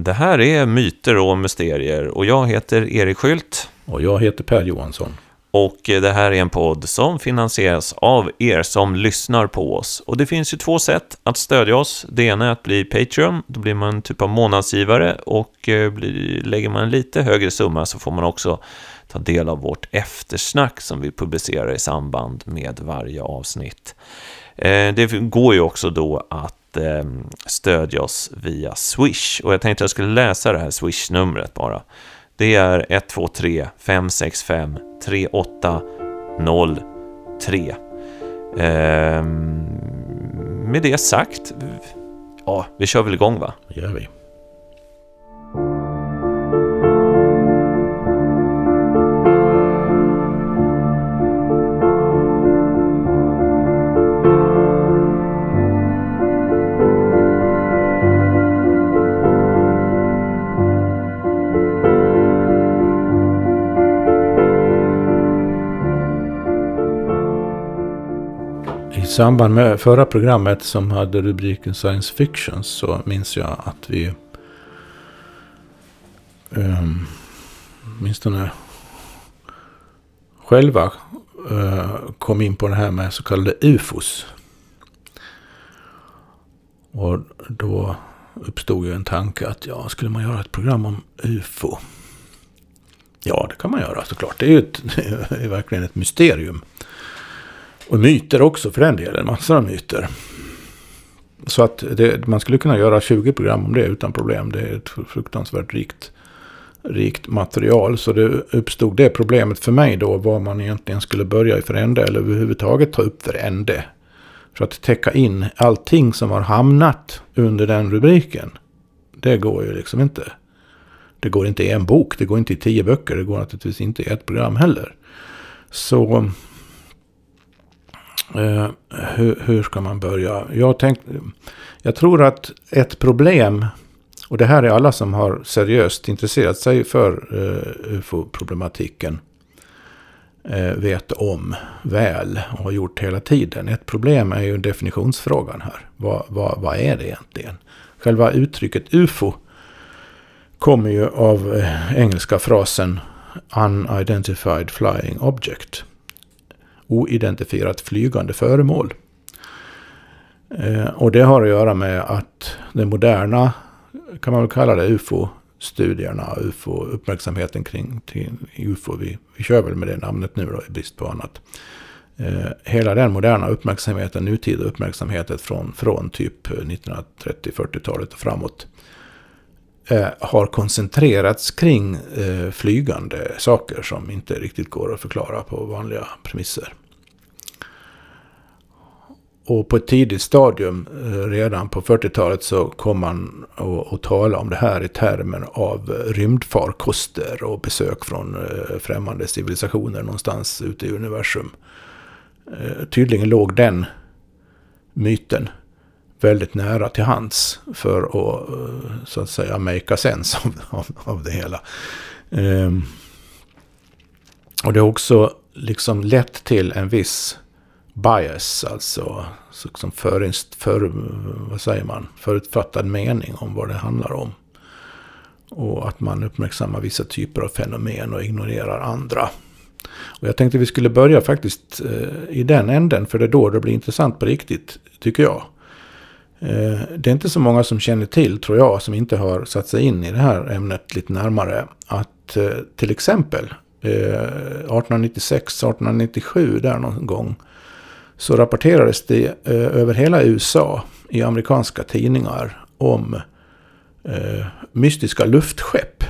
Det här är Myter och Mysterier och jag heter Erik Skylt. Och jag heter Per Johansson. Och det här är en podd som finansieras av er som lyssnar på oss. Och det finns ju två sätt att stödja oss. Det ena är att bli Patreon. Då blir man en typ av månadsgivare och eh, blir, lägger man en lite högre summa så får man också ta del av vårt eftersnack som vi publicerar i samband med varje avsnitt. Eh, det går ju också då att eh, stödja oss via Swish. Och jag tänkte att jag skulle läsa det här Swish-numret bara. Det är 123 565 3803. Eh, med det sagt, ja, vi kör väl igång va? Det gör vi. Samband med förra programmet som hade rubriken Science Fiction så minns jag att vi um, åtminstone själva uh, kom in på det här med så kallade UFOs. Och då uppstod ju en tanke att ja, skulle man göra ett program om UFO? Ja, det kan man göra såklart. Det är ju ett, det är verkligen ett mysterium. Och myter också för den delen, massor av myter. Så att det, man skulle kunna göra 20 program om det utan problem. Det är ett fruktansvärt rikt, rikt material. Så det uppstod det problemet för mig då vad man egentligen skulle börja i för ände eller överhuvudtaget ta upp för ände. För att täcka in allting som har hamnat under den rubriken. Det går ju liksom inte. Det går inte i en bok, det går inte i tio böcker, det går naturligtvis inte i ett program heller. Så Eh, hur, hur, ska man börja? Jag, tänk, jag tror att ett problem, och det här är alla som har seriöst intresserat sig för uh, ufo-problematiken, uh, vet om väl och har gjort hela tiden. Ett problem är ju definitionsfrågan här. Vad, vad, vad är det egentligen? Själva uttrycket ufo kommer ju av eh, engelska frasen Unidentified Flying Object oidentifierat flygande föremål. Eh, och det har att göra med att den moderna, kan man väl kalla det, ufo-studierna, ufo-uppmärksamheten kring, kring ufo, vi, vi kör väl med det namnet nu då i brist på annat. Eh, hela den moderna uppmärksamheten, nutida uppmärksamheten från, från typ eh, 1930-40-talet och framåt eh, har koncentrerats kring eh, flygande saker som inte riktigt går att förklara på vanliga premisser. Och på ett tidigt stadium, eh, redan på 40-talet, så kom man att tala om det här i termer av eh, rymdfarkoster och besök från eh, främmande civilisationer någonstans ute i universum. Tydligen låg den myten väldigt nära till hands för att eh, så att säga make a sense av, av, av det hela. Um, och det har också liksom lett till en viss bias, alltså liksom för, för, vad säger man, förutfattad mening om vad det handlar om. Och att man uppmärksammar vissa typer av fenomen och ignorerar andra. Och jag tänkte vi skulle börja faktiskt eh, i den änden, för det är då det blir intressant på riktigt, tycker jag. Eh, det är inte så många som känner till, tror jag, som inte har satt sig in i det här ämnet lite närmare. Att eh, till exempel eh, 1896-1897 där någon gång. Så rapporterades det över hela USA i amerikanska tidningar om mystiska luftskepp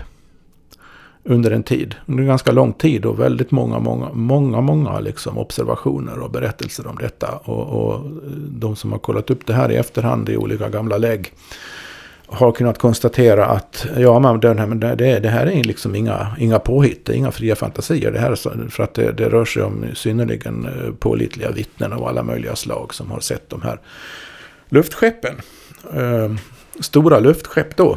under en tid. Under en ganska lång tid och väldigt många, många, många, många liksom observationer och berättelser om detta. Och, och de som har kollat upp det här i efterhand i olika gamla lägg har kunnat konstatera att ja, men det, det, det här är liksom inga, inga påhitt, det är inga fria fantasier. Det här är för att det, det rör sig om synnerligen eh, pålitliga vittnen av alla möjliga slag som har sett de här luftskeppen. Eh, stora luftskepp då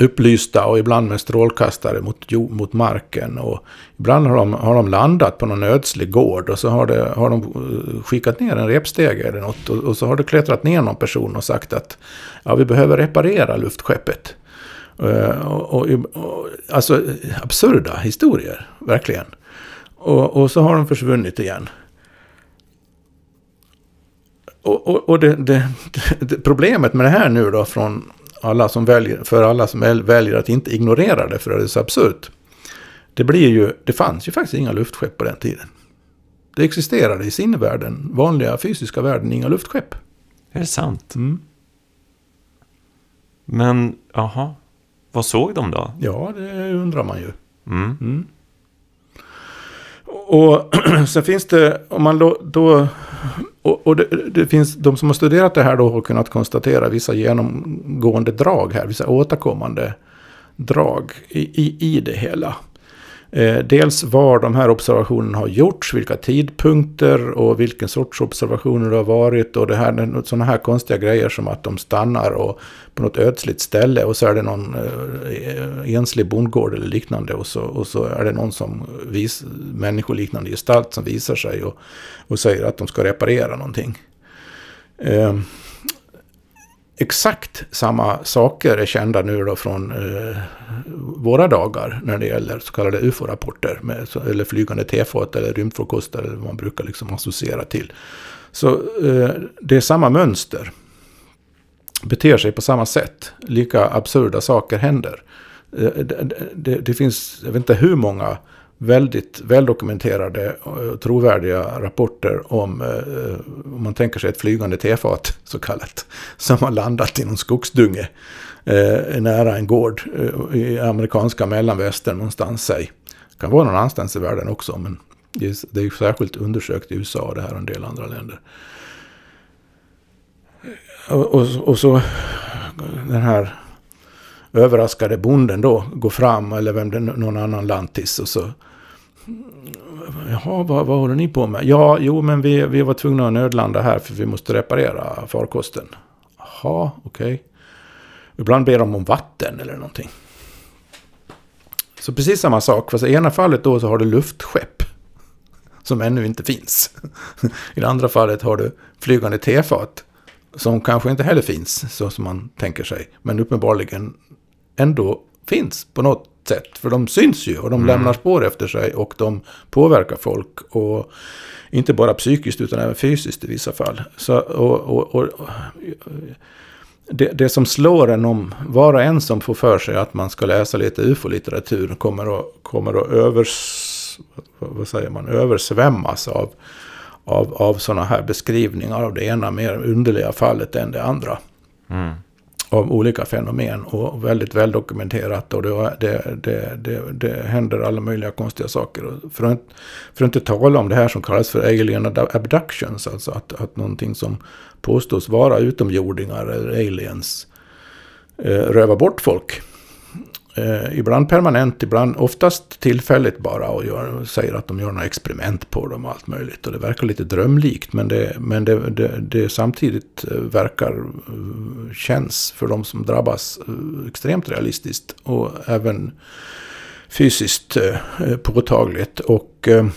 upplysta och ibland med strålkastare mot, mot marken. Och ibland har de, har de landat på någon ödslig gård och så har, det, har de eh, skickat ner en repstege eller något. Och, och, så har det klättrat ner någon person och sagt att ja, vi behöver reparera luftskeppet. Eh, och, och, och, alltså absurda historier, verkligen. Och, och så har de försvunnit igen. Och, och, och det, det, det, problemet med det här nu då från alla som väljer, för alla som väljer att inte ignorera det för att det är så absurt. Det blir ju, det fanns ju faktiskt inga luftskepp på den tiden. Det existerade i sinnevärlden, vanliga fysiska världen, inga luftskepp. Är det sant? Mm. Men, jaha. Vad såg de då? Ja, det undrar man ju. Mm. Mm. Och sen finns det, om man då, då och, och det, det, finns, de som har studerat det här då har kunnat konstatera vissa genomgående drag här, vissa återkommande drag i, i, i det hela. Eh, dels var de här observationerna har gjorts, vilka tidpunkter och vilken sorts observationer det har varit. Och det här, sådana här konstiga grejer som att de stannar och på något ödsligt ställe och så är det någon eh, enslig bondgård eller liknande. Och så, och så är det någon som vis, människoliknande gestalt som visar sig och, och säger att de ska reparera någonting. Ehm, Exakt samma saker är kända nu då från eh, våra dagar när det gäller så kallade UFO-rapporter. eller flygande tefat eller rymdfarkoster eller vad man brukar liksom associera till. Så eh, det är samma mönster. Beter sig på samma sätt. Lika absurda saker händer. Eh, det, det, det, finns, jag vet inte hur många väldigt väldokumenterade och trovärdiga rapporter om, eh, om man tänker sig ett flygande tefat så kallat, som har landat i någon skogsdunge eh, nära en gård eh, i amerikanska mellanvästern någonstans, säg. Det kan vara någon annanstans i världen också, men det är ju särskilt undersökt i USA och det här och en del andra länder. Och, och, och så den här överraskade bonden då går fram, eller vem det någon annan lantis, och så Jaha, vad, vad håller ni på med? Ja, jo, men vi, vi var tvungna att nödlanda här för vi måste reparera farkosten. Jaha, okej. Okay. Ibland ber de om vatten eller någonting. Så precis samma sak, fast i ena fallet då så har du luftskepp. Som ännu inte finns. I det andra fallet har du flygande tefat. Som kanske inte heller finns så som man tänker sig. Men uppenbarligen ändå finns på något sätt. För de syns ju och de mm. lämnar spår efter sig och de påverkar folk. Och inte bara psykiskt utan även fysiskt i vissa fall. Så, och, och, och det, det, som slår en om var och en som får för sig att man ska läsa lite ufo-litteratur kommer att, kommer att övers, vad säger man, översvämmas av, av, av sådana här beskrivningar av det ena mer underliga fallet än det andra. Av olika fenomen och väldigt väldokumenterat. Och det, det, det, det, det händer alla möjliga konstiga saker. För att, för att inte tala om det här som kallas för alien abductions. Alltså att, att någonting som påstås vara utomjordingar eller aliens eh, rövar bort folk. Eh, ibland permanent, ibland oftast tillfälligt bara och gör, säger att de gör några experiment på dem och allt möjligt. Och det verkar lite drömlikt men det, men det, det, det samtidigt eh, verkar, eh, känns för de som drabbas eh, extremt realistiskt och även fysiskt eh, påtagligt. Och det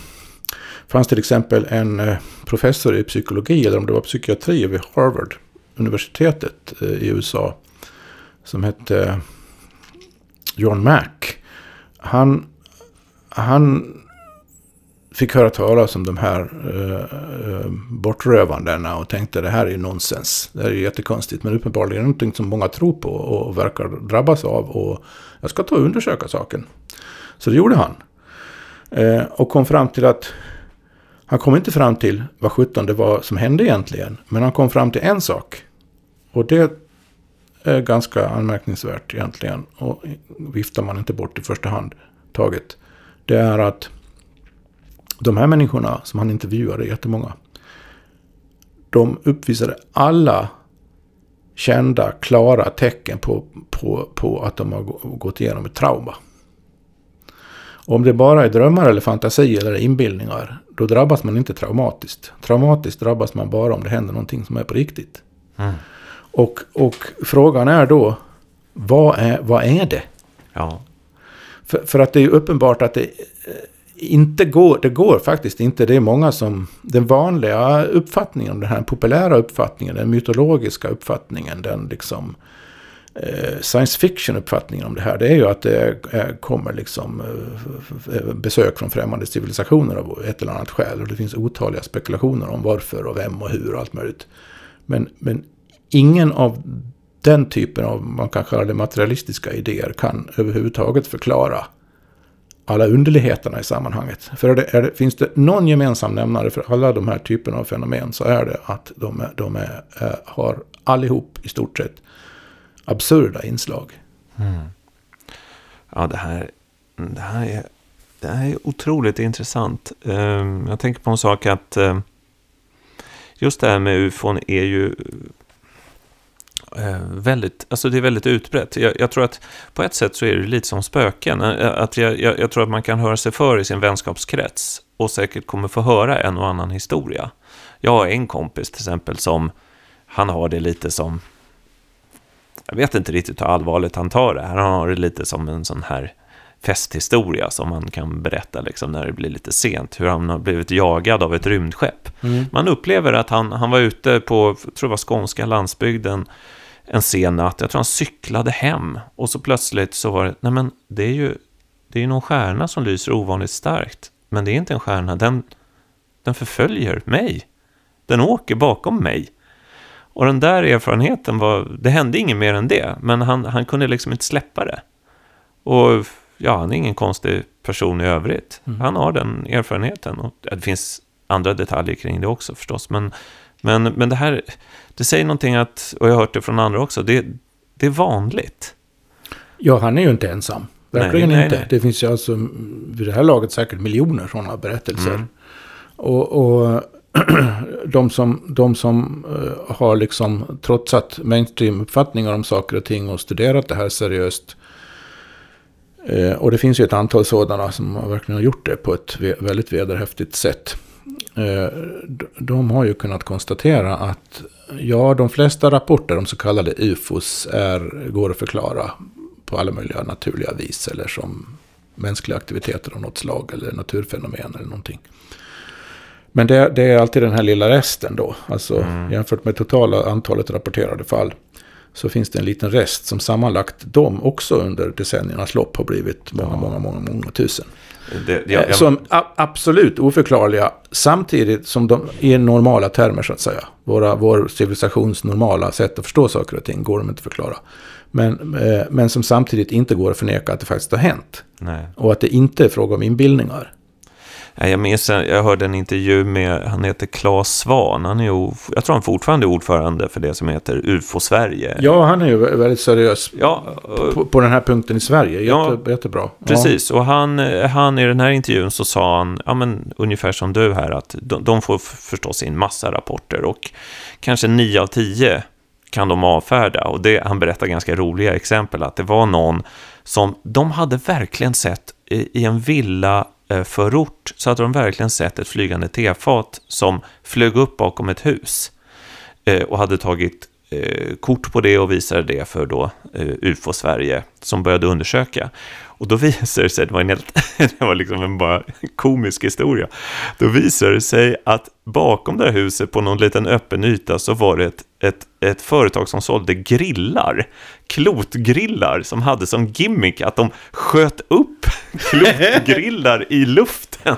fanns till exempel en professor i psykologi, eller om det var psykiatri vid Harvard universitetet i USA, som hette John Mack. Han, han fick höra talas om de här eh, eh bortrövandena och tänkte det här är nonsens. Det här är jättekonstigt men uppenbarligen någonting som många tror på och verkar drabbas av. Och jag ska ta och undersöka saken. Så det gjorde han. Eh, och kom fram till att han kom inte fram till vad sjutton det var som hände egentligen. Men han kom fram till en sak. Och det är ganska anmärkningsvärt egentligen. Och viftar man inte bort i första hand taget. Det är att de här människorna som han intervjuade, jättemånga. De uppvisade alla kända, klara tecken på, på, på att de har gått igenom ett trauma. Om det bara är drömmar eller fantasi eller inbildningar, då drabbas man inte traumatiskt. Traumatiskt drabbas man bara om det händer någonting som är på riktigt. Mm. Och, och frågan är då, vad är, vad är det? Ja. För, för att det är uppenbart att det eh, inte går, det går faktiskt inte. Det är många som, den vanliga uppfattningen, den här populära uppfattningen, den mytologiska uppfattningen, den liksom eh, science fiction-uppfattningen om det här. Det är ju att det kommer liksom eh, besök från främmande civilisationer av ett eller annat skäl. Och det finns otaliga spekulationer om varför och vem och hur och allt möjligt. Men, men ingen av den typen av, man kan kalla det materialistiska idéer, kan överhuvudtaget förklara alla underligheterna i sammanhanget. För är det, är det, finns det någon gemensam nämnare för alla de här typerna av fenomen så är det att de, är, de är, eh, har allihop i stort sett absurda inslag. Mm. Ja, det här, det, här är, det här är otroligt intressant. Ehm, jag tänker på en sak att ehm, just det här med ufon är ju väldigt, alltså det är väldigt utbrett. Jag, jag, tror att på ett sätt så är det lite som spöken. Eh, att jag, jag, jag, tror att man kan höra sig för i sin vänskapskrets och säkert kommer få höra en och annan historia. Jag har en kompis till exempel som, han har det lite som, jag vet inte riktigt hur allvarligt han tar det. Han har det lite som en sån här festhistoria som man kan berätta liksom, när det blir lite sent. Hur han har blivit jagad av ett rymdskepp. Mm. Man upplever att han, han var ute på, jag tror det var skånska landsbygden, en sen natt. Jag tror han cyklade hem. Och så plötsligt så var det, nej men det är ju det är någon stjärna som lyser ovanligt starkt. Men det är inte en stjärna, den, den förföljer mig. Den åker bakom mig. Och den där erfarenheten var, det hände inget mer än det, men han, han kunde liksom inte släppa det. Och ja, han är ingen konstig person i övrigt. Mm. Han har den erfarenheten. Och det finns andra detaljer kring det också förstås. Men, men, men det här, det säger någonting att, och jag har hört det från andra också, det, det är vanligt. Ja, han är ju inte ensam. Verkligen nej, inte. Nej, nej. Det finns ju alltså vid det här laget säkert miljoner sådana berättelser. Mm. Och, och de som, de som uh, har liksom trotsat mainstream-uppfattningar om saker och ting och studerat det här seriöst Eh, och det finns ju ett antal sådana som verkligen har gjort det på ett väldigt vederhäftigt sätt. Eh, de har ju kunnat konstatera att ja, de flesta rapporter om så kallade UFOs är, går att förklara på alla möjliga naturliga vis eller som mänskliga aktiviteter av något slag eller naturfenomen eller någonting. Men det, det är alltid den här lilla resten då, alltså mm. jämfört med totala antalet rapporterade fall så finns det en liten rest som sammanlagt de också under decenniernas lopp har blivit många, ja. många, många, många tusen. Det, ja, jag... Som absolut oförklarliga samtidigt som de i normala termer så att säga. Våra, vår civilisations normala sätt att förstå saker och ting går de inte att förklara. Men, eh, men som samtidigt inte går att förneka att det faktiskt har hänt. Nej. Och att det inte är fråga om inbildningar. Jag minns, jag hörde en intervju med, han heter Claes Svan, han är ju, jag tror han fortfarande är ordförande för det som heter UFO Sverige. Ja, han är ju väldigt seriös ja, på, på, den här punkten i Sverige, Jätte, ja, jättebra. Precis, ja. och han, han i den här intervjun så sa han, ja men ungefär som du här, att de, de får förstås in massa rapporter och kanske nio av tio kan de avfärda. Och det, han berättar ganska roliga exempel, att det var någon som de hade verkligen sett i, i en villa Eh, förort så hade de verkligen sett ett flygande tefat som flög upp bakom ett hus eh, och hade tagit eh, kort på det och visade det för då UFO Sverige som började undersöka. Och då visade det sig, det var en helt, det var liksom en bara komisk historia, då visade det sig att bakom det här huset på någon liten öppen yta så var det ett, ett, ett företag som sålde grillar, klotgrillar som hade som gimmick att de sköt upp klotgrillar i luften.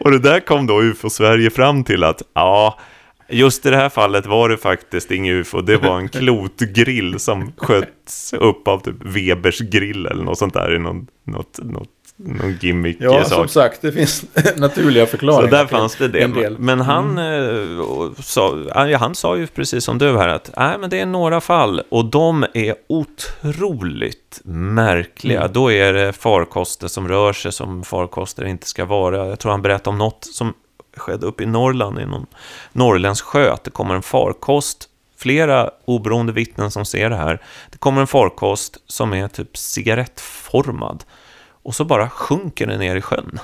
Och det där kom då UFO Sverige fram till att, ja, Just i det här fallet var det faktiskt ingen UFO, det var en klotgrill som sköts upp av typ Webers grill eller något sånt där i någon, något, något, någon gimmick Ja, sak. som sagt, det finns naturliga förklaringar. Så där fanns det det. Men han, mm. Eh, sa, han sa ju precis som du här att nej, men det är några fall och de är otroligt märkliga. Mm. Då är det farkoster som rör sig som farkoster inte ska vara. Jag tror han berättade om något som skedde uppe i Norrland, i någon norrländsk sjö, att det kommer en farkost. Flera oberoende vittnen som ser det här. Det kommer en farkost som är typ cigarettformad. Och så bara sjunker den ner i sjön.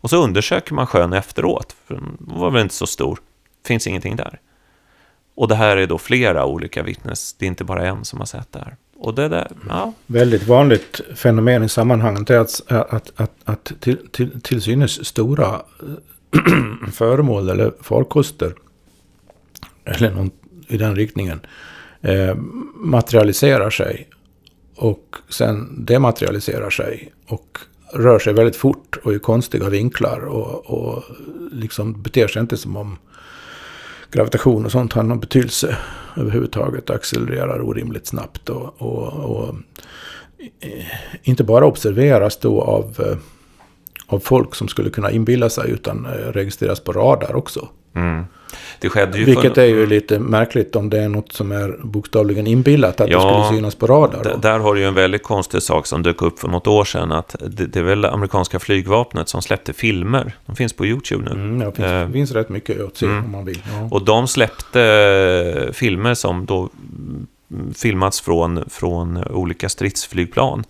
Och så undersöker man sjön efteråt, för den var väl inte så stor. Finns ingenting där. Och det här är då flera olika vittnes, det är inte bara en som har sett det här. Och det där, ja. Väldigt vanligt fenomen i sammanhanget är att, att, att, att till, till, till synes stora eh, föremål eller farkoster eller någon i den riktningen eh, materialiserar sig och sen dematerialiserar sig och rör sig väldigt fort och i konstiga vinklar och, och liksom beter sig inte som om gravitation och sånt har någon betydelse överhuvudtaget. Accelererar orimligt snabbt och, och, och eh, inte bara observeras då av, eh, av folk som skulle kunna inbilla sig utan eh, registreras på radar också. Mm. Det skedde ju Vilket för... är ju lite märkligt om det är något som är bokstavligen inbillat att ja, det skulle synas på radar. Där har du ju en väldigt konstig sak som dök upp för något år sedan. Att det, det är väl amerikanska flygvapnet som släppte filmer. De finns på YouTube nu. Mm, ja, det finns, uh, finns rätt mycket att se mm. om man vill. Ja. Och de släppte filmer som då filmats från, från olika stridsflygplan.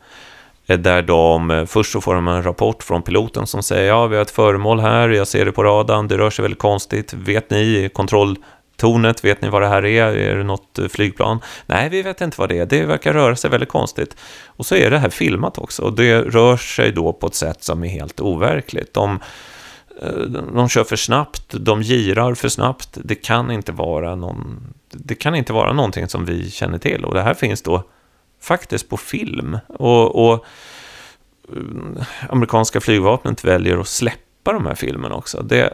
Eh, där de, eh, först så får de en rapport från piloten som säger ja, vi har ett föremål här, jag ser det på radarn, det rör sig väldigt konstigt. Vet ni kontrolltornet, vet ni vad det här är? Är det något eh, flygplan? Nej, vi vet inte vad det är, det verkar röra sig väldigt konstigt. Och så är det här filmat också, och det rör sig då på ett sätt som är helt overkligt. De, de kör för snabbt, de girar för snabbt, det kan inte vara någon... Det kan inte vara någonting som vi känner till och det här finns då faktiskt på film. Och, och eh, amerikanska flygvapnet väljer att släppa de här filmerna också. Det är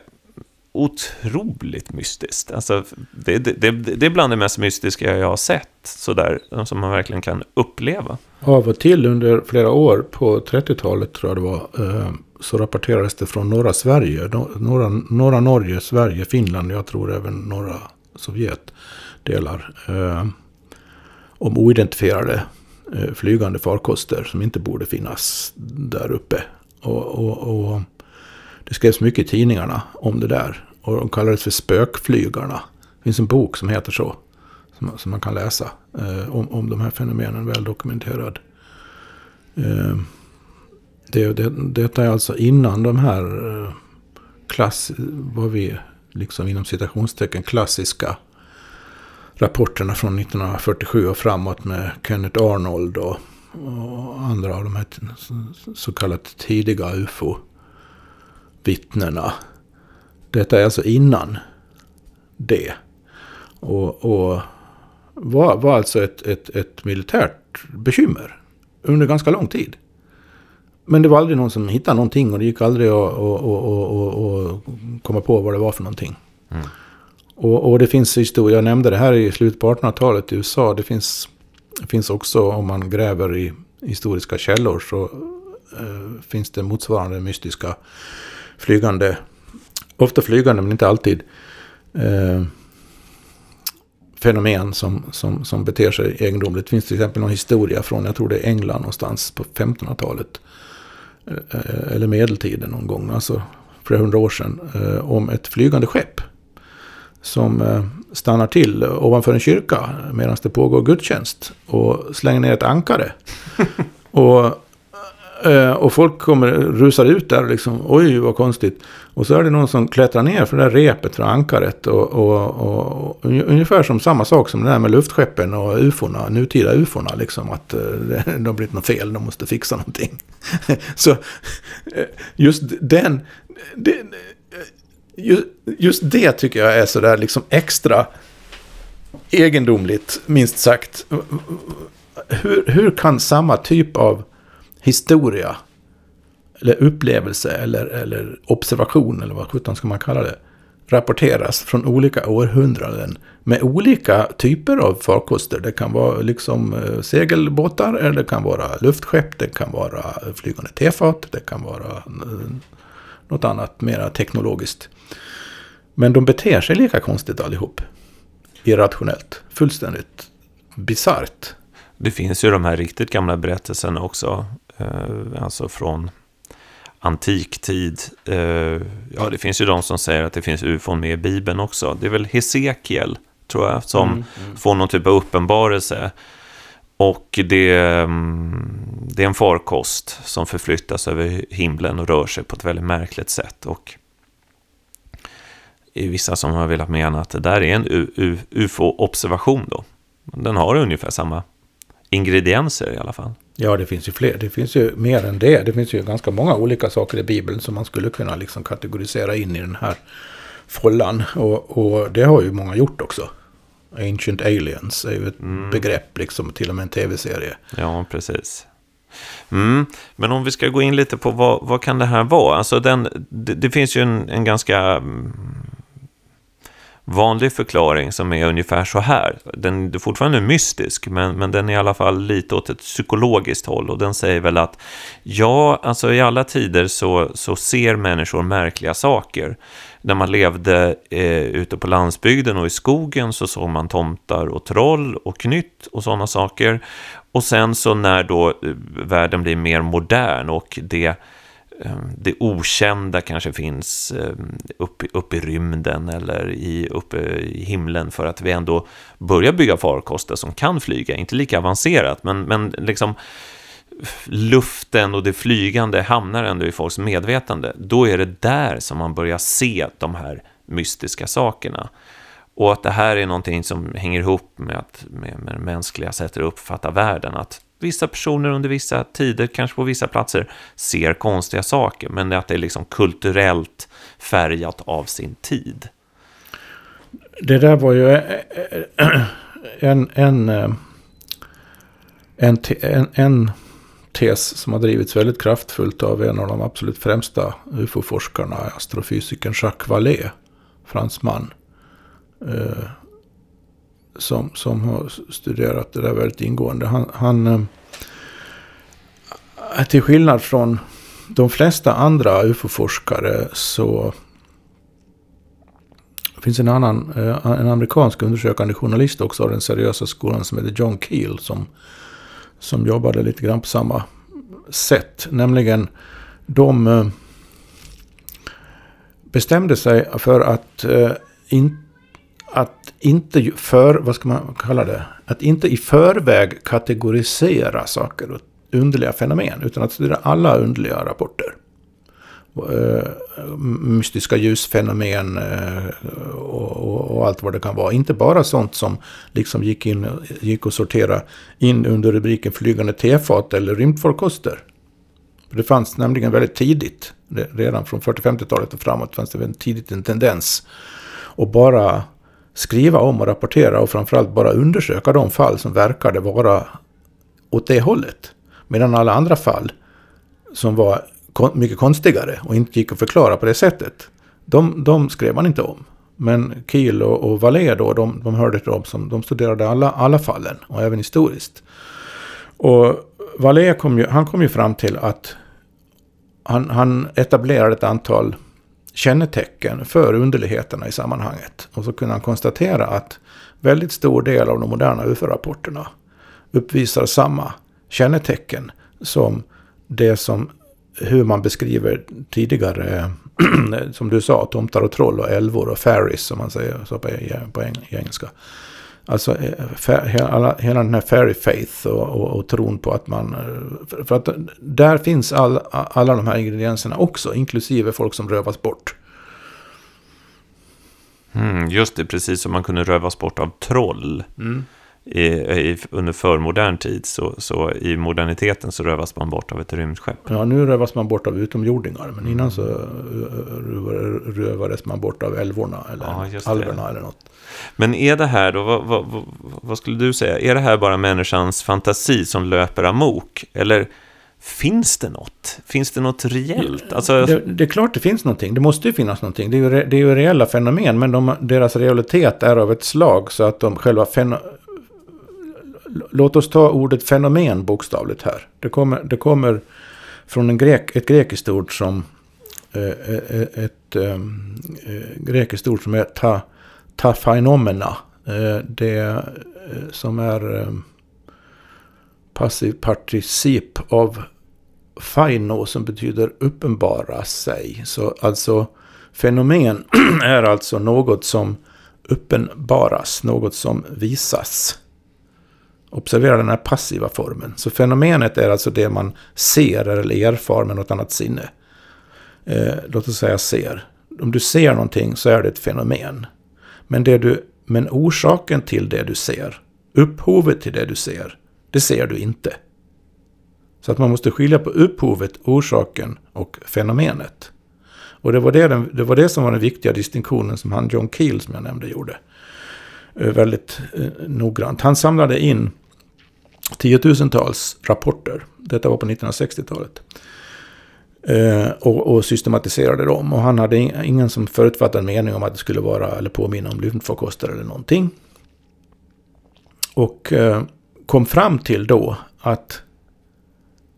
otroligt mystiskt. Alltså, det, det, det, det är bland det mest mystiska jag har sett, sådär, som man verkligen kan uppleva. Av och till under flera år, på 30-talet tror jag det var, eh, så rapporterades det från norra Sverige, norra, norra Norge, Sverige, Finland, jag tror även norra Sovjet delar. Eh, om oidentifierade eh, flygande farkoster som inte borde finnas där uppe. Och, och, och, det skrevs mycket i tidningarna om det där. Och de kallades för spökflygarna. Det finns en bok som heter så. Som, som man kan läsa eh, om, om de här fenomenen, väl dokumenterad. Eh, det, det, detta är alltså innan de här eh, klass, vad vi liksom inom citationstecken klassiska rapporterna från 1947 och framåt med Kenneth Arnold och, och andra av de här så kallat tidiga ufo-vittnena. Detta är alltså innan det. Och, och var, var alltså ett, ett, ett militärt bekymmer under ganska lång tid. Men det var aldrig någon som hittade någonting och det gick aldrig att, att, att, att komma på vad det var för någonting. Mm. Och, och, det finns historia, jag nämnde det här i slutet på 1800-talet i USA. Det finns, det finns också, om man gräver i historiska källor, så eh, finns det motsvarande mystiska flygande, ofta flygande men inte alltid, eh, fenomen som, som, som beter sig egendomligt. Det finns till exempel någon historia från, jag tror det är England någonstans på 1500-talet. Eh, eh, eller medeltiden någon gång, alltså flera hundra år sedan, eh, om ett flygande skepp som eh, stannar till ovanför en kyrka medan det pågår gudstjänst och slänger ner ett ankare. och, eh, och folk kommer rusar ut där och liksom, oj vad konstigt. Och så är det någon som klättrar ner för det där repet från ankaret. Och, och, och, ungefär som samma sak som det där med luftskeppen och ufona, nutida ufona. Liksom att eh, det har blivit något fel, de måste fixa någonting. så just den... Det, just, det tycker jag är sådär liksom extra egendomligt, minst sagt. Hur, hur kan samma typ av historia, eller upplevelse, eller, eller observation, eller vad sjutton ska man kalla det, rapporteras från olika århundraden med olika typer av farkoster. Det kan vara liksom eh, segelbåtar, eller det kan vara luftskepp, det kan vara flygande tefat, det kan vara eh, något annat mera teknologiskt. Men de beter sig lika konstigt allihop. Irrationellt. Fullständigt bisarrt. Det finns ju de här riktigt gamla berättelserna också. Eh, alltså från antik tid. Eh, ja, det finns ju de som säger att det finns ufon med i Bibeln också. Det är väl Hesekiel, tror jag, som mm, mm. får någon typ av uppenbarelse. Och det, mm, det är en farkost som förflyttas över himlen och rör sig på ett väldigt märkligt sätt. Och är vissa som har velat mena att det där är en ufo-observation då. Den har ungefär samma ingredienser i alla fall. Ja, det finns ju fler. Det finns ju mer än det. Det finns ju ganska många olika saker i Bibeln som man skulle kunna liksom kategorisera in i den här follan. Och, och det har ju många gjort också. Ancient Aliens är ju ett Mm. begrepp, liksom till och med en tv-serie. Ja, precis. Mm. Men om vi ska gå in lite på vad, vad kan det här vara? Alltså den, det, det finns ju en, en ganska mm, vanlig förklaring som är ungefär så här. Den är fortfarande mystisk, men, men den är i alla fall lite åt ett psykologiskt håll. Och den säger väl att ja, alltså i alla tider så, så ser människor märkliga saker. När man levde eh, ute på landsbygden och i skogen så såg man tomtar och troll och knytt och sådana saker. Och sen så när då eh, världen blir mer modern och det, eh, det okända kanske finns eh, uppe, upp, i rymden eller i, uppe i himlen för att vi ändå börjar bygga farkoster som kan flyga, inte lika avancerat, men, men liksom luften och det flygande hamnar ändå i folks medvetande, då är det där som man börjar se de här mystiska sakerna. Och att det här är någonting som hänger ihop med, att, med, med det mänskliga sättet att uppfatta världen. Att vissa personer under vissa tider, kanske på vissa platser, ser konstiga saker. Men att det är liksom kulturellt färgat av sin tid. Det där var ju en, en, en, en, en tes som har drivits väldigt kraftfullt av en av de absolut främsta ufo-forskarna, astrofysikern Jacques Vallée, fransman. Eh, som, som har studerat det där väldigt ingående. Han, han eh, till skillnad från de flesta andra ufo-forskare så det finns en annan, eh, en amerikansk undersökande journalist också av den seriösa skolan som heter John Keel som, som jobbade lite grann på samma sätt. Nämligen de eh, bestämde sig för att, eh, in, att inte för, vad ska man kalla det, att inte i förväg kategorisera saker och underliga fenomen utan att studera alla underliga rapporter Eh, mystiska ljusfenomen eh, och, allt vad det kan vara. Inte bara sånt som liksom gick, in, gick att sortera in under rubriken flygande tefat eller rymdfarkoster. För Det fanns nämligen väldigt tidigt, redan från 40-50-talet och framåt, fanns det väldigt tidigt en tendens att bara skriva om och rapportera och framförallt bara undersöka de fall som verkade vara åt det hållet. Medan alla andra fall som var mycket konstigare och inte gick att förklara på det sättet. De, de skrev man inte om. Men Kiel och, och Vallée då, de, de hörde till dem som de studerade alla, alla fallen och även historiskt. Och Vallée kom ju, han kom ju fram till att han, han etablerade ett antal kännetecken för underligheterna i sammanhanget. Och så kunde han konstatera att väldigt stor del av de moderna UFO-rapporterna uppvisar samma kännetecken som det som hur man beskriver tidigare, som du sa, tomtar och troll och älvor och fairies som man säger så på, på eng- engelska. Alltså eh, hela, hela den här fairy faith och, och, och tron på att man... eh, För, att där finns all, alla de här ingredienserna också, inklusive folk som rövas bort. Mm, just det, precis som man kunde rövas bort av troll. I, i, under förmodern tid, så, så i moderniteten så rövas man bort av ett rymdskepp. Ja, nu rövas man bort av utomjordingar, men innan så eh, röv- rövades man bort av älvorna eller Ja, alverna eller något. Men är det här då, vad, vad, vad, skulle du säga, är det här bara människans fantasi som löper amok? Eller finns det något? Finns det något reellt? Alltså, Det, det är klart det finns någonting. Det måste ju finnas någonting. Det är ju, re, det är ju reella fenomen. Men de, deras realitet är av ett slag så att de själva feno, Låt oss ta ordet fenomen bokstavligt här. Det kommer, det kommer från en grek, ett grekiskt ord som... ett, eh, ett ehm, eh, grekiskt ord som är ta, ta phenomena. Det som är ehm, passiv particip av Faino som betyder uppenbara sig. Så alltså fenomen är alltså något som uppenbaras, något som visas. Observera den här passiva formen. Så fenomenet är alltså det man ser eller erfar med något annat sinne. Eh, låt oss säga ser. Om du ser någonting så är det ett fenomen. Men, det du, men orsaken till det du ser, upphovet till det du ser, det ser du inte. Så att man måste skilja på upphovet, orsaken och fenomenet. Och det var det, den- det var det som var den viktiga distinktionen som han John Keel som jag nämnde gjorde. Eh, väldigt eh, noggrant. Han samlade in tiotusentals rapporter. Detta var på 1960-talet. Eh, och, och, systematiserade dem. Och han hade ingen som förutfattad mening om att det skulle vara eller påminna om lymffarkoster eller någonting. Och eh, kom fram till då att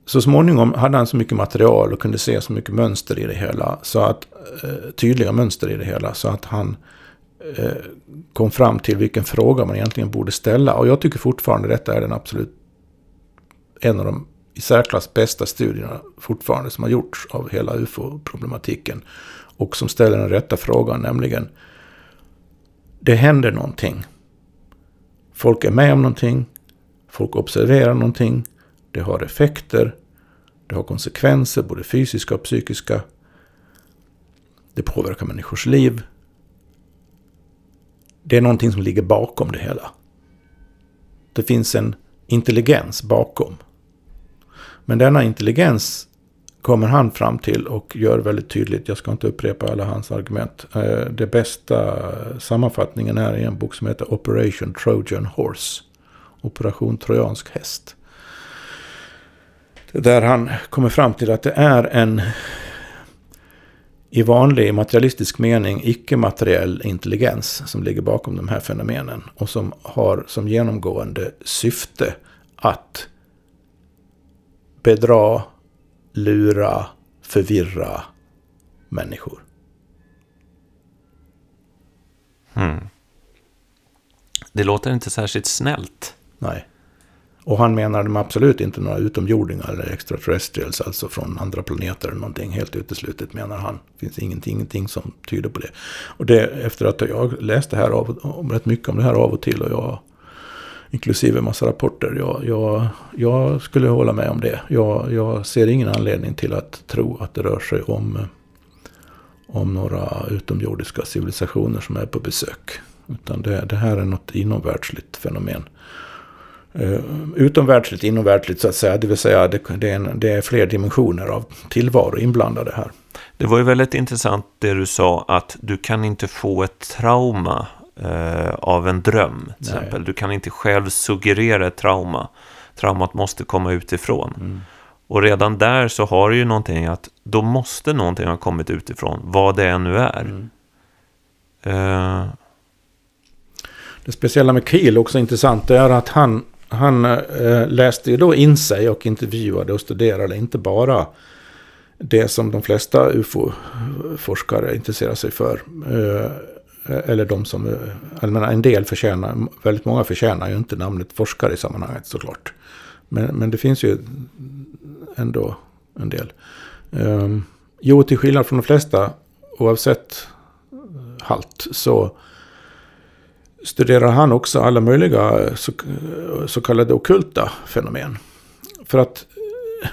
så småningom hade han så mycket material och kunde se så mycket mönster i det hela. Så att, eh, tydliga mönster i det hela. Så att han eh, kom fram till vilken fråga man egentligen borde ställa. Och jag tycker fortfarande detta är den absolut en av de i särklass bästa studierna fortfarande som har gjorts av hela ufo-problematiken. Och som ställer den rätta frågan, nämligen det händer någonting. Folk är med om någonting. Folk observerar någonting. Det har effekter. Det har konsekvenser, både fysiska och psykiska. Det påverkar människors liv. Det är någonting som ligger bakom det hela. Det finns en intelligens bakom. Men denna intelligens kommer han fram till och gör väldigt tydligt. Jag ska inte upprepa alla hans argument. Eh, det bästa sammanfattningen är i en bok som heter Operation Trojan Horse. Operation Trojansk häst. Där han kommer fram till att det är en i vanlig materialistisk mening icke-materiell intelligens som ligger bakom de här fenomenen. Och som har som genomgående syfte att bedra, lura, förvirra människor. Hmm. Det låter inte särskilt snällt. Nej. Och han menar de absolut inte några utomjordingar eller extraterrestrials, alltså från andra planeter eller någonting. Helt uteslutet menar han. Det finns ingenting, ingenting som tyder på det. Och det efter att jag läst det här av, om rätt mycket om det här av och till och jag inklusive massa rapporter. Jag, jag, jag skulle hålla med om det. Jag, jag ser ingen anledning till att tro att det rör sig om, om några utomjordiska civilisationer som är på besök. Utan det, det här är något inomvärldsligt fenomen. Uh, utomvärldsligt, inomvärldsligt så att säga. Det vill säga det, det, är en, det är fler dimensioner av tillvaro inblandade här. Det var ju väldigt intressant det du sa att du kan inte få ett trauma eh, av en dröm. Till exempel. Du kan inte själv suggerera ett trauma. Traumat måste komma utifrån. Mm. Och redan där så har du ju någonting att då måste någonting ha kommit utifrån, vad det än nu är. Mm. Uh... Det speciella med Kiel också intressant är att han, han eh, läste ju då in sig och intervjuade och studerade inte bara det som de flesta ufo-forskare intresserar sig för. Eh, eller de som, eh, jag menar, en del förtjänar, väldigt många förtjänar ju inte namnet forskare i sammanhanget såklart. Men, men det finns ju ändå en del. Eh, jo, till skillnad från de flesta, oavsett halt, så studerar han också alla möjliga eh, så, eh, så kallade okulta fenomen. För att,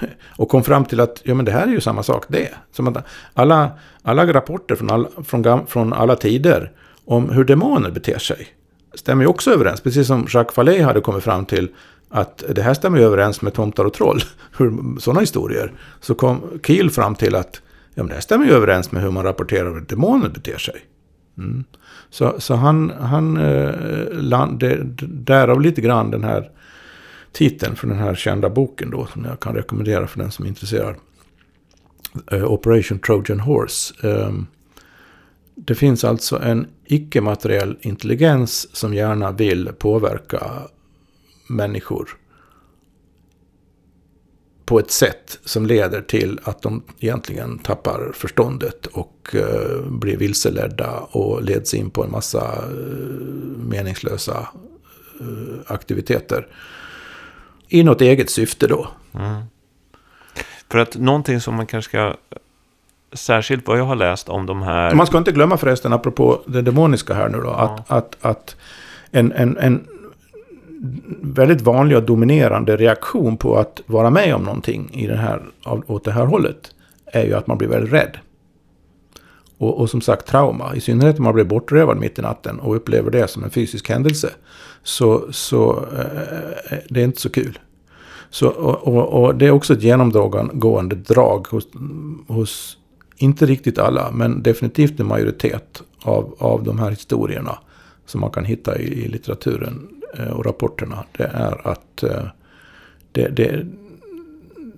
eh, och kom fram till att ja, men det här är ju samma sak det. Som att alla, alla rapporter från, all, från, från alla tider om hur demoner beter sig stämmer ju också överens. Precis som Jacques Vallée hade kommit fram till att det här stämmer överens med tomtar och troll. Sådana historier. Så kom Kiel fram till att ja, men det här stämmer ju överens med hur man rapporterar hur demoner beter sig. Mm. Så, så han, han eh, land, det, därav lite grann den här titeln för den här kända boken då. Som jag kan rekommendera för den som är intresserad. Eh, Operation Trojan Horse. Ehm, det finns alltså en icke-materiell intelligens som gärna vill påverka människor på ett sätt som leder till att de egentligen tappar förståndet och uh, blir vilseledda och leds in på en massa uh, meningslösa uh, aktiviteter. I något eget syfte då. Mm. För att någonting som man kanske ska särskilt vad jag har läst om de här... Man ska inte glömma förresten, apropå det demoniska här nu då, ja. att, att, att en, en, en väldigt vanlig och dominerande reaktion på att vara med om någonting i den här, åt det här hållet är ju att man blir väldigt rädd. Och, och som sagt trauma, i synnerhet om man blir bortrövad mitt i natten och upplever det som en fysisk händelse. Så, så eh, det är inte så kul. Så, och, och, och, det är också ett genomgående drag hos, hos inte riktigt alla, men definitivt en majoritet av, av de här historierna som man kan hitta i, i litteraturen Eh, och rapporterna. Det är att eh, det, det,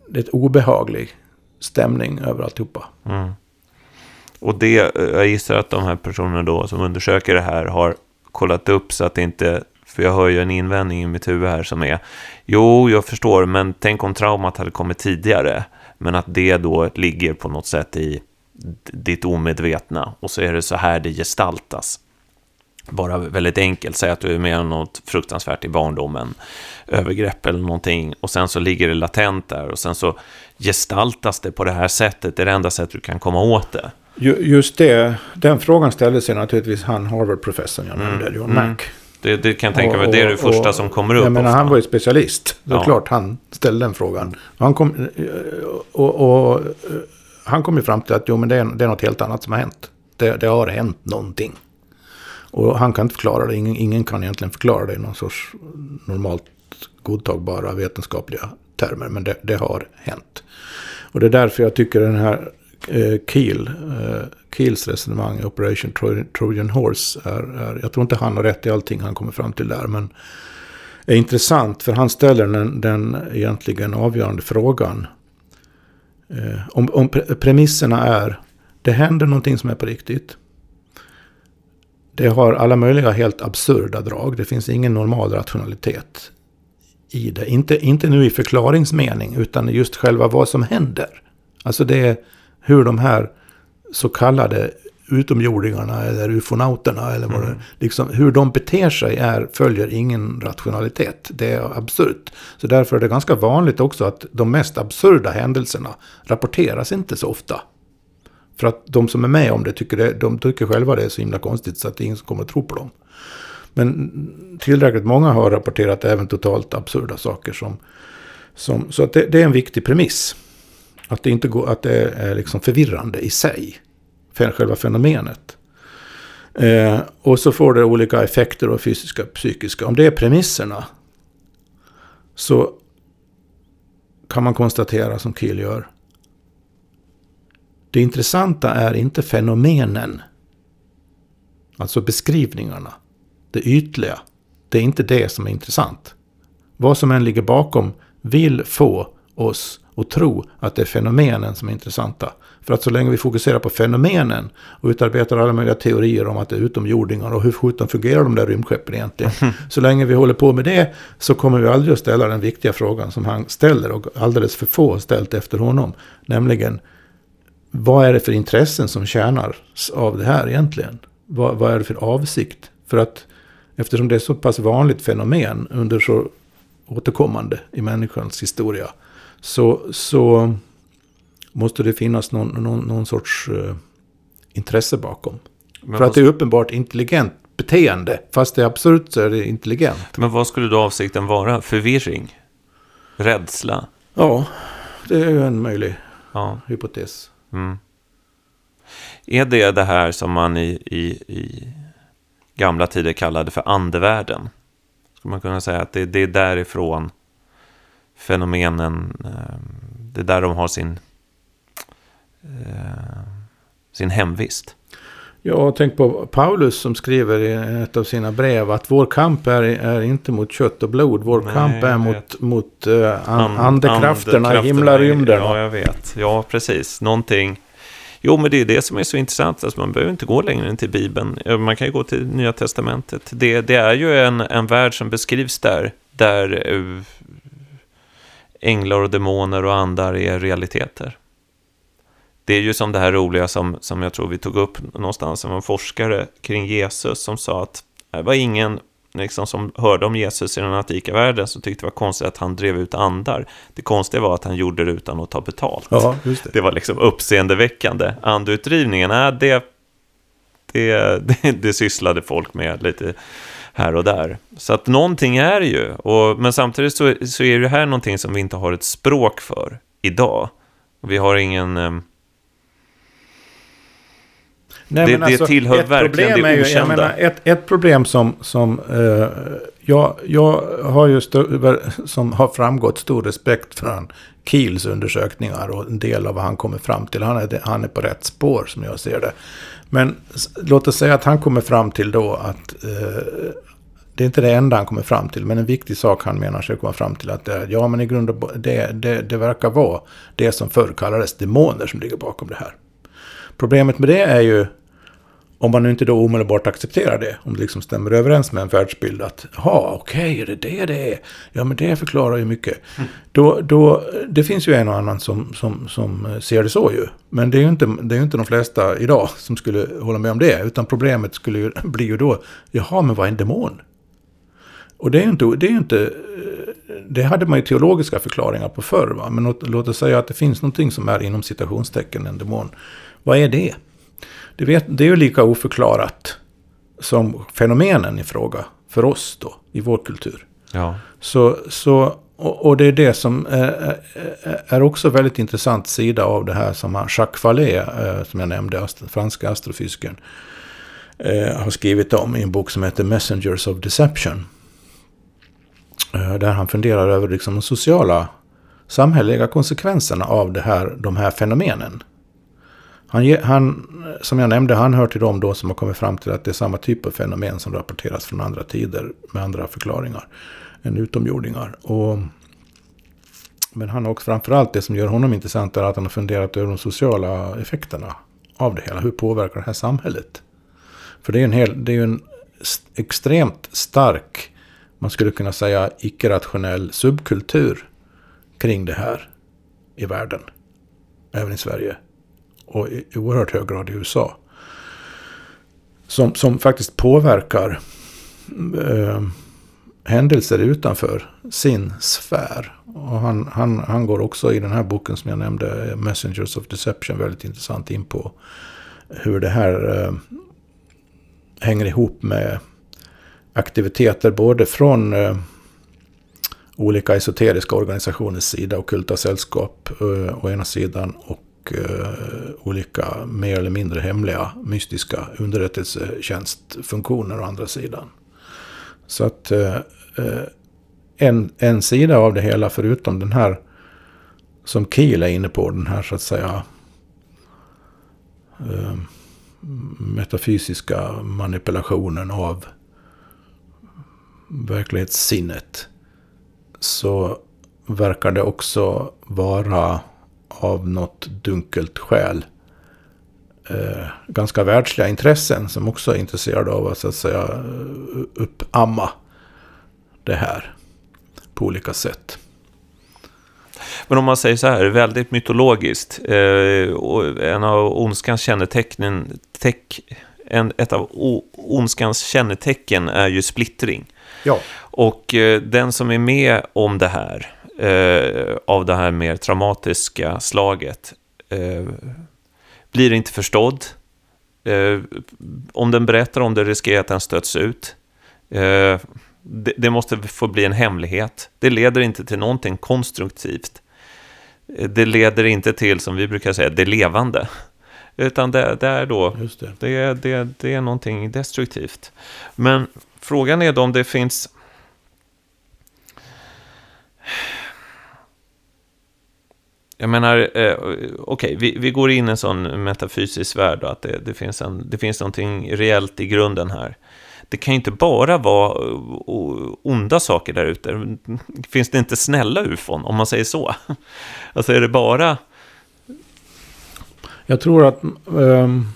det är ett obehaglig stämning över alltihopa. Mm. Och det, eh, jag gissar att de här personerna då som undersöker det här har kollat upp så att det inte, för jag hör ju en invändning i mitt huvud här som är, jo, jag förstår, men tänk om traumat hade kommit tidigare, men att det då ligger på något sätt i ditt omedvetna och så är det så här det gestaltas. Bara väldigt enkelt, säg att du är med om något fruktansvärt i barndomen, övergrepp eller någonting, och sen så ligger det latent där och sen så gestaltas det på det här sättet, det är det enda sättet du kan komma åt det. Just det, den frågan ställde sig naturligtvis han Harvard-professorn jag nämnde, mm. John mm. Mack. Det, det, kan jag tänka mig, det är det första och, som kommer upp. Jag menar, han var ju specialist. Det är ja. klart han ställde den frågan. Han kom, och, och, och han kom ju fram till att jo, men det, är, det är något helt annat som har hänt. Det, det har hänt någonting. Och han kan inte förklara det. Ingen, ingen kan egentligen förklara det i någon sorts normalt godtagbara vetenskapliga termer. Men det, det har hänt. Och det är därför jag tycker den här eh, Kiel, eh, Kiels resonemang i Operation Trojan, Trojan Horse är, är, jag tror inte han har rätt i allting han kommer fram till där, men är intressant för han ställer den, den egentligen avgörande frågan. Eh, om, om premisserna är, det händer någonting som är på riktigt. Det har alla möjliga helt absurda drag. Det finns ingen normal rationalitet i det. Inte, inte nu i förklaringsmening, utan just själva vad som händer. Alltså det är hur de här så kallade utomjordingarna eller ufonauterna eller vad mm. det liksom, hur de beter sig är, följer ingen rationalitet. Det är absurt. Så därför är det ganska vanligt också att de mest absurda händelserna rapporteras inte så ofta. För att de som är med om det tycker, det, de tycker själva det är så himla konstigt så att det är ingen som kommer att tro på dem. Men tillräckligt många har rapporterat även totalt absurda saker. Som, som, så att det, det är en viktig premiss. Att det, inte går, att det är liksom förvirrande i sig. För själva fenomenet. Eh, och så får det olika effekter och fysiska och psykiska. Om det är premisserna. Så kan man konstatera som Kiel gör. Det intressanta är inte fenomenen. Alltså beskrivningarna. Det ytliga. Det är inte det som är intressant. Vad som än ligger bakom vill få oss och tro att det är fenomenen som är intressanta. För att så länge vi fokuserar på fenomenen och utarbetar alla möjliga teorier om att det är utomjordingar och hur sjutton fungerar de där rymdskeppen egentligen. Så länge vi håller på med det så kommer vi aldrig att ställa den viktiga frågan som han ställer och alldeles för få ställt efter honom. Nämligen, vad är det för intressen som tjänar av det här egentligen? Vad, vad är det för avsikt? För att eftersom det är så pass vanligt fenomen under så återkommande i människans historia så, så måste det finnas någon, någon, någon sorts uh, intresse bakom. Men För att det är uppenbart intelligent beteende. Fast det är absurt så är det intelligent. Men vad skulle då avsikten vara? Förvirring? Rädsla? Ja, det är ju en möjlig ja. hypotes. Mm. Är det det här som man i, i, i gamla tider kallade för andevärlden? Skulle man kunna säga att det, det är därifrån fenomenen, eh, det är där de har sin, eh, sin hemvist. Ja, tänk på Paulus som skriver i ett av sina brev att vår kamp är, är inte mot kött och blod. Vår Nej, kamp är mot, mot uh, an, andekrafterna i himlarymden. Ja, jag vet. Ja, precis. Någonting. Jo, men det är det som är så intressant. Alltså, man behöver inte gå längre än till Bibeln. Man kan ju gå till Nya Testamentet. Det, det är ju en, en värld som beskrivs där. Där änglar och demoner och andar är realiteter. Det är ju som det här roliga som, som jag tror vi tog upp någonstans, som en forskare kring Jesus som sa att det var ingen liksom, som hörde om Jesus i den antika världen som tyckte det var konstigt att han drev ut andar. Det konstiga var att han gjorde det utan att ta betalt. Ja, det. det. var liksom uppseendeväckande. Andutdrivningen, äh, det, det, det, det sysslade folk med lite här och där. Så att någonting är ju. Och, men samtidigt så, så är det här någonting som vi inte har ett språk för idag. Vi har ingen... Eh... Nej, det, det tillhör verkligen det okända. Ju, menar, ett, ett problem som, som uh, jag, jag har ju som har framgått stor respekt för han Kiels undersökningar och en del av vad han kommer fram till. Han är, han är på rätt spår som jag ser det. Men låt oss säga att han kommer fram till då att uh, det är inte det enda han kommer fram till, men en viktig sak han menar sig komma fram till att det är, ja men i grund och det, det, det verkar vara det som förr kallades demoner som ligger bakom det här. Problemet med det är ju, om man nu inte då omedelbart accepterar det, om det liksom stämmer överens med en världsbild att ja, okej, okay, är det det det är? Ja, men det förklarar ju mycket. Mm. Då, då, det finns ju en och annan som, som, som eh, ser det så ju. Men det är ju inte, det är inte de flesta idag som skulle hålla med om det. Utan problemet skulle ju bli ju då, jaha, men vad är en demon? Och det är inte, det är inte, det hade man ju teologiska förklaringar på förr. Va? Men låt, låt oss säga att det finns någonting som är inom citationstecken en demon. Vad är det? Det, vet, det är ju lika oförklarat som fenomenen i fråga för oss då, i vår kultur. Ja. Så, så, och, och det är det som är, är också väldigt intressant sida av det här som Jacques Vallée, eh, som jag nämnde, franska astrofysikern, eh, har skrivit om i en bok som heter Messengers of Deception. Eh, där han funderar över liksom de sociala, samhälleliga konsekvenserna av det här, de här fenomenen. Han, han, som jag nämnde, han hör till dem då som har kommit fram till att det är samma typ av fenomen som rapporteras från andra tider med andra förklaringar än utomjordingar. Och, men han har också framförallt det som gör honom intressant är att han har funderat över de sociala effekterna av det hela. Hur påverkar det här samhället? För det är, en hel, det är ju en extremt stark man skulle kunna säga, icke-rationell subkultur kring det här i världen. Även i Sverige. Och i oerhört hög grad i USA. Som, som faktiskt påverkar eh, händelser utanför sin sfär. Och han, han, han går också i den här boken som jag nämnde, Messengers of Deception, väldigt intressant in på hur det här eh, hänger ihop med aktiviteter både från eh, olika esoteriska organisationers sida, och kulta sällskap eh, å ena sidan och eh, olika mer eller mindre hemliga mystiska underrättelsetjänstfunktioner å andra sidan. Så att eh, eh, en, en sida av det hela, förutom den här som Kiel är inne på, den här så att säga metafysiska manipulationen av verklighetssinnet så verkar det också vara av något dunkelt skäl eh, ganska världsliga intressen som också är intresserade av att, så att säga eh, uppamma det här på olika sätt. Men om man säger så här, väldigt mytologiskt, eh, en av ondskans kännetecken, teck, en, ett av ondskans kännetecken är ju splittring. Ja. Och eh, den som är med om det här, eh, av det här mer traumatiska slaget, eh, blir inte förstådd. Om den berättar om det riskerar att den stöts ut. Det, det, måste få bli en hemlighet. Det leder inte till någonting konstruktivt. Det leder inte till, som vi brukar säga, det levande. Utan det, det är då, det. Det, det, det är någonting destruktivt. Men Frågan är då om det finns... Jag menar, eh, okej, okay, vi, vi går in i en sån metafysisk värld då, att det, det, finns en, det finns någonting reellt i grunden här. Det kan ju inte bara vara eh, onda saker där ute. Finns det inte snälla ufon, om man säger så? Alltså är det bara... Jag tror att... Um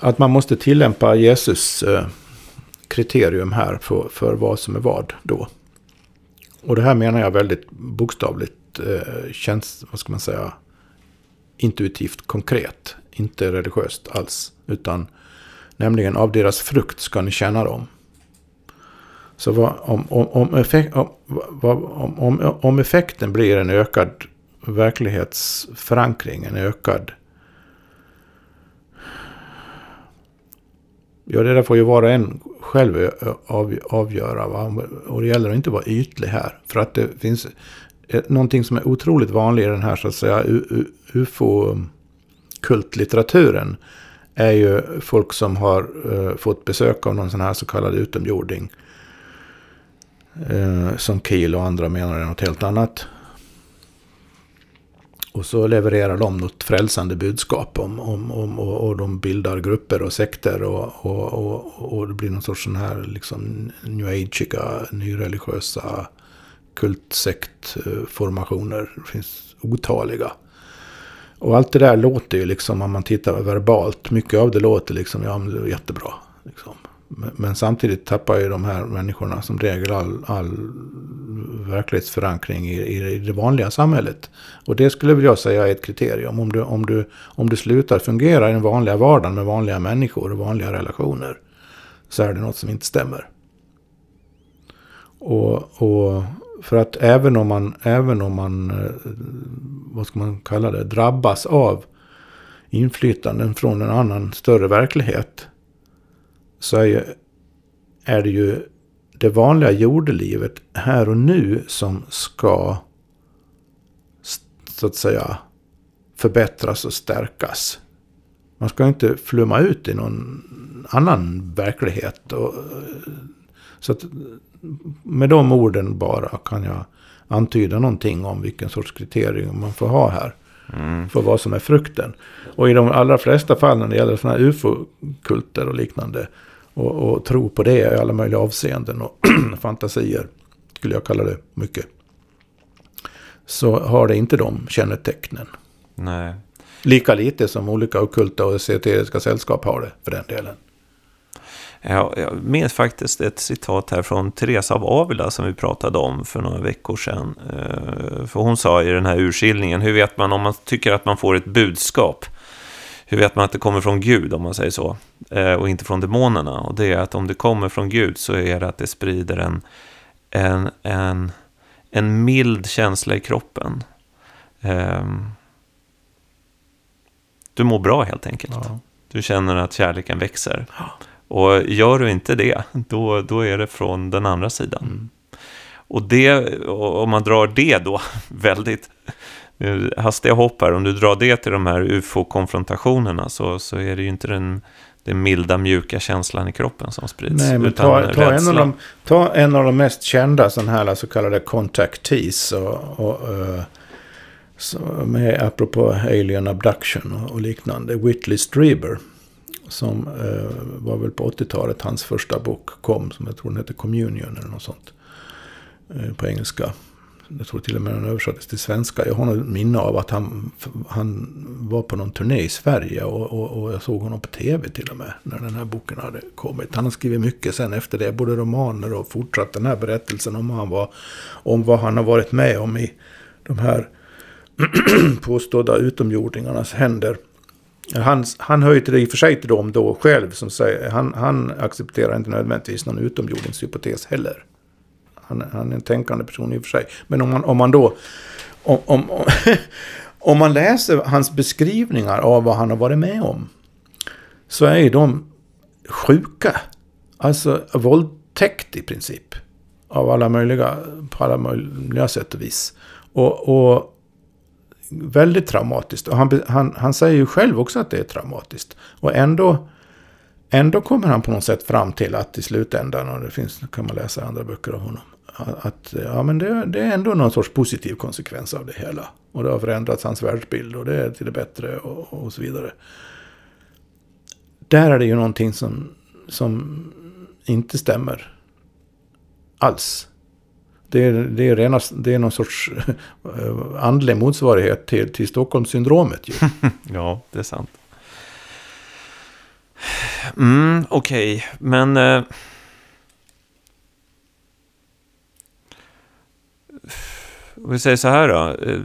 att man måste tillämpa Jesus eh, kriterium här för, för vad som är vad då. Och det här menar jag väldigt bokstavligt eh, känns, vad ska man säga, intuitivt konkret. Inte religiöst alls. Utan nämligen av deras frukt ska ni känna dem. Så vad, om, om, om, effekt, om, om, om, effekten blir en ökad verklighetsförankring, en ökad Ja, det där får ju var och en själv av, avgöra. Va? Och det gäller att inte vara ytlig här. För att det finns eh, någonting som är otroligt vanligt i den här så att säga UFO kultlitteraturen är ju folk som har uh, fått besök av någon sån här så kallad utomjording. Uh, som Kiel och andra menar är något helt annat. Och så levererar de något frälsande budskap om, om, om och, och de bildar grupper och sekter och, och, och, och det blir någon sorts sån här liksom new ageiga, nyreligiösa kultsektformationer. Det finns otaliga. Och allt det där låter ju liksom, om man tittar verbalt, mycket av det låter liksom, ja men det är jättebra. Liksom. Men samtidigt tappar ju de här människorna som regel all, all verklighetsförankring i, i, det vanliga samhället. Och det skulle jag säga är ett kriterium. Om du, om, du, om du slutar fungera i den vanliga vardagen med vanliga människor och vanliga relationer. Så är det något som inte stämmer. Och, och för att även om man, även om man, eh, vad ska man kalla det, drabbas av inflytanden från en annan större verklighet. Så är, är det ju det vanliga jordelivet här och nu som ska så att säga förbättras och stärkas. Man ska inte flumma ut i någon annan verklighet. Och, så att med de orden bara kan jag antyda någonting om vilken sorts kriterium man får ha här. Mm. För vad som är frukten. Och i de allra flesta fall när det gäller sådana här ufo-kulter och liknande. Och, och tro på det i alla möjliga avseenden och fantasier. Skulle jag kalla det mycket. Så har det inte de kännetecknen. Nej. Lika lite som olika okulta och esoteriska sällskap har det för den delen. Jag, jag minns faktiskt ett citat här från Teresa av Avila som vi pratade om för några veckor sedan. Eh, för hon sa i den här urskiljningen, hur vet man om man tycker att man får ett budskap? Hur vet man att det kommer från Gud, om man säger så, eh, och inte från demonerna? Och det är att om det kommer från Gud så är det att det sprider en, en, en, en mild känsla i kroppen. Ehm, du mår bra helt enkelt. Ja. Du känner att kärleken växer. Och gör du inte det, då, då är det från den andra sidan. Mm. Och det, om man drar det då väldigt hastiga hopp här, om du drar det till de här ufo-konfrontationerna så, så är det ju inte den, den milda, mjuka känslan i kroppen som sprids. Nej, men ta, ta, en av de, ta en av de mest kända sådana här så kallade contactees och, och uh, med, apropå alien abduction och, och liknande, Whitley Strieber som eh, var väl på 80-talet hans första bok kom. Som jag tror den hette Communion eller något sånt. Eh, på engelska. Jag tror till och med den översattes till svenska. Jag har något minne av att han, han var på någon turné i Sverige. Och, och, och, jag såg honom på tv till och med. När den här boken hade kommit. Han har skrivit mycket sen efter det. Både romaner och fortsatt den här berättelsen om, han var, om vad han har varit med om i de här påstådda utomjordingarnas händer. Han, han höjde det i och för sig till dem då själv. Som säger, han, han accepterar inte nödvändigtvis någon utomjordingshypotes heller. Han, han är en tänkande person i och för sig. Men om man, om man då... Om, om, om man läser hans beskrivningar av vad han har varit med om. Så är ju de sjuka. Alltså våldtäkt i princip. Av alla möjliga, på alla möjliga sätt och vis. Och, och väldigt traumatiskt. Och han, han, han säger ju själv också att det är traumatiskt. Och ändå, ändå kommer han på något sätt fram till att i slutändan, och det finns, kan man läsa andra böcker av honom, att ja, men det, det, är ändå någon sorts positiv konsekvens av det hela. Och det har förändrats hans världsbild och det är till det bättre och, och så vidare. Där är det ju någonting som, som inte stämmer alls. Det är, det är, rena, det är någon sorts eh, andlig motsvarighet till, till Stockholmssyndromet. Ju. ja, det är sant. Mm, Okej, okay. men... Eh, vi säger så här då. Eh,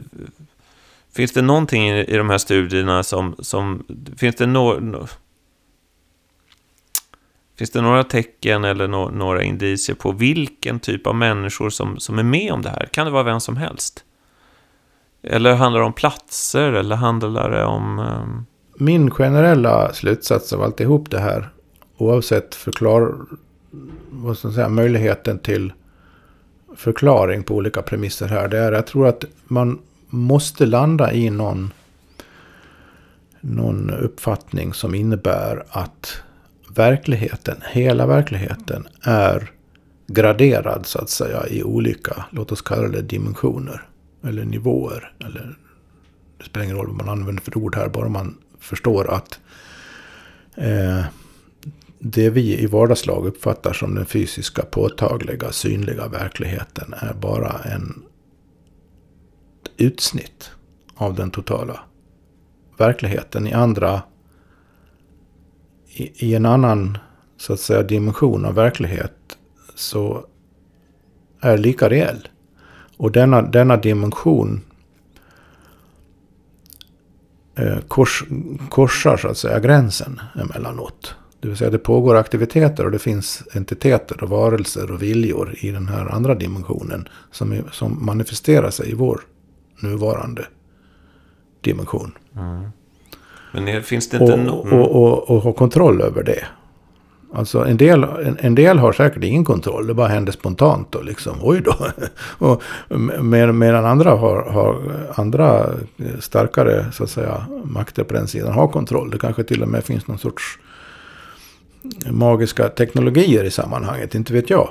finns det någonting i, i de här studierna som... som finns det några Finns det några tecken eller no några indicier på vilken typ av människor som, som är med om det här? Kan det vara vem som helst? Eller handlar det om platser eller handlar det om... Um... Min generella slutsats av alltihop det här, oavsett förklar, vad ska säga, möjligheten till förklaring på olika premisser här, det är att jag tror att man måste landa i någon någon uppfattning som innebär att verkligheten, hela verkligheten är graderad så att säga i olika, låt oss kalla det dimensioner. Eller nivåer. Eller, det spelar ingen roll vad man använder för ord här, bara man förstår att eh, det vi i vardagslag uppfattar som den fysiska, påtagliga, synliga verkligheten är bara en utsnitt av den totala verkligheten i andra i, i en annan så att säga dimension av verklighet så är lika reell. Och denna, denna dimension eh, kors, korsar så att säga gränsen emellanåt. Det vill säga det pågår aktiviteter och det finns entiteter och varelser och viljor i den här andra dimensionen som, är, som manifesterar sig i vår nuvarande dimension. Mm. Men finns det inte och, no mm. och, och, och, ha kontroll över det. Alltså en del, en, en, del har säkert ingen kontroll. Det bara händer spontant och liksom oj då. och med, medan andra har, har andra starkare så att säga makter på den sidan har kontroll. Det kanske till och med finns någon sorts magiska teknologier i sammanhanget. Inte vet jag.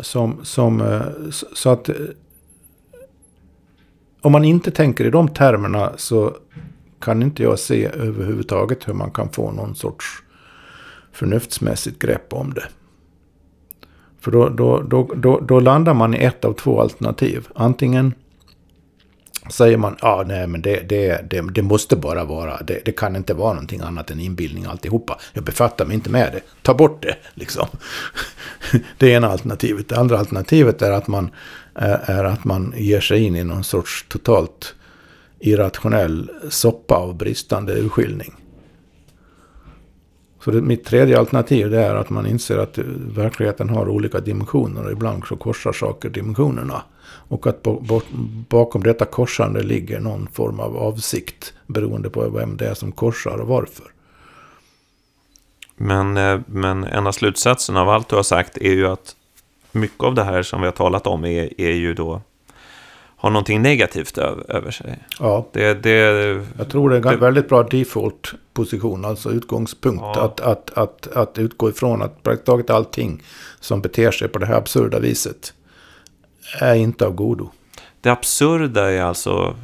Som, som, eh, så att eh, om man inte tänker i de termerna så kan inte jag se överhuvudtaget hur man kan få någon sorts förnuftsmässigt grepp om det. För då, då, då, då, då landar man i ett av två alternativ. Antingen säger man ja nej men det, det, det, det måste bara vara, det, det, kan inte vara någonting annat än inbildning alltihopa. Jag befattar mig inte med det, ta bort det liksom. Det är ena alternativet. Det andra alternativet är att man, är, är att man ger sig in i någon sorts totalt irrationell soppa av bristande urskiljning. Så det, mitt tredje alternativ det är att man inser att verkligheten har olika dimensioner och ibland så korsar saker dimensionerna. Och att bakom detta korsande ligger någon form av avsikt beroende på vem det är som korsar och varför. Men, eh, men en av slutsatserna av allt du har sagt är ju att mycket av det här som vi har talat om är, är ju då har någonting negativt över, sig. Ja, det, det, jag tror det är en väldigt bra default-position, alltså utgångspunkt. Ja. Att, att, att, att utgå ifrån att praktiskt taget allting som beter sig på det här absurda viset är inte av godo. Det absurda är alltså...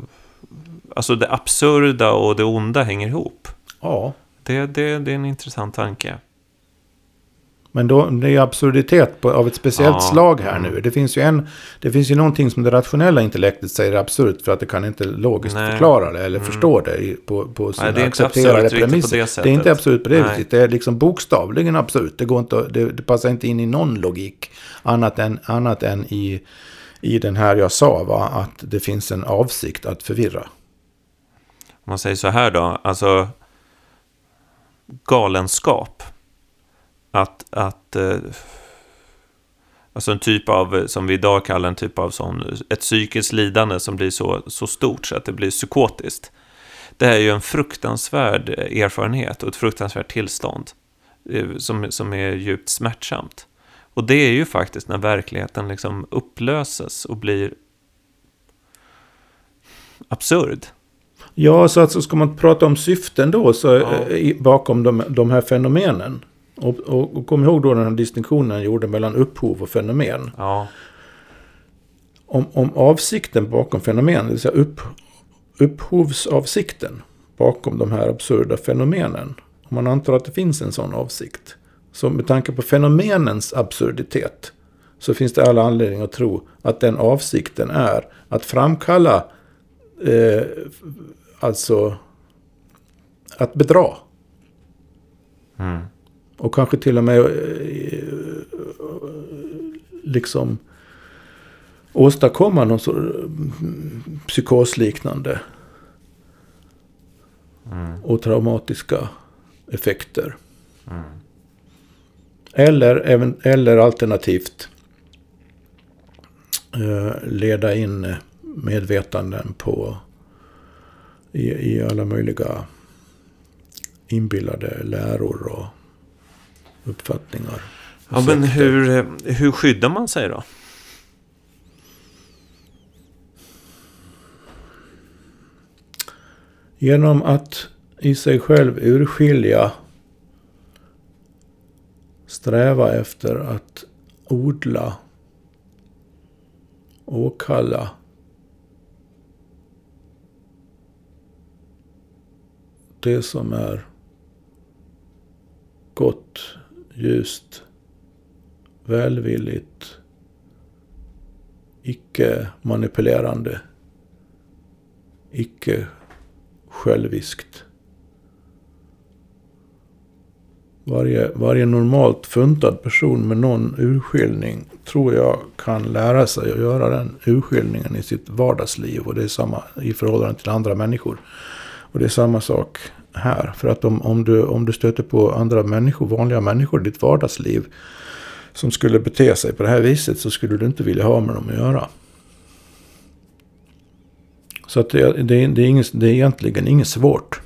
Alltså det absurda och det onda hänger ihop. Ja. Det, det, det är en intressant tanke. Men då, det är absurditet på, av ett speciellt ja. slag här nu. Det finns, ju en, det finns ju någonting som det rationella intellektet säger är absurt för att det kan inte logiskt Nej. förklara det eller mm. förstå det på, på sina Nej, det accepterade premisser. Det, det, är inte absurt på det viset. Det är liksom bokstavligen absurt. Det, går inte, det, det, passar inte in i någon logik annat än, annat än i, i den här jag sa, va? att det finns en avsikt att förvirra. Om man säger så här då, alltså galenskap att, att eh, alltså en typ av, som vi idag kallar en typ av sån, ett psykiskt lidande som blir så, så stort så att det blir psykotiskt. Det är ju en fruktansvärd erfarenhet och ett fruktansvärt tillstånd eh, som, som är djupt smärtsamt. Och det är ju faktiskt när verkligheten liksom upplöses och blir absurd. Ja, så alltså ska man prata om syften då så ja. Eh, bakom de, de här fenomenen. Och, och, och kom ihåg då den här distinktionen jag gjorde mellan upphov och fenomen. Ja. Om, om avsikten bakom fenomen, det vill säga upp, upphovsavsikten bakom de här absurda fenomenen. Om man antar att det finns en sån avsikt. Så med tanke på fenomenens absurditet så finns det alla anledning att tro att den avsikten är att framkalla, eh, alltså att bedra. Mm. Och kanske till och med eh, liksom åstadkomma någon sorts psykosliknande mm. och traumatiska effekter. Mm. Eller, även, eller alternativt eh, leda in medvetanden på i, i alla möjliga inbillade läror och uppfattningar. Ja, men hur, hur skyddar man sig då? Genom att i sig själv urskilja, sträva efter att odla, åkalla det som är gott, ljust, välvilligt, icke manipulerande, icke själviskt. Varje, varje normalt funtad person med någon urskiljning tror jag kan lära sig att göra den urskiljningen i sitt vardagsliv. Och det är samma i förhållande till andra människor. Och det är samma sak här. För att om, om, du, om du stöter på andra människor, vanliga människor i ditt vardagsliv. Som skulle bete sig på det här viset så skulle du inte vilja ha med dem att göra. Så att det, det, det, är, ingen, det är egentligen inget svårt.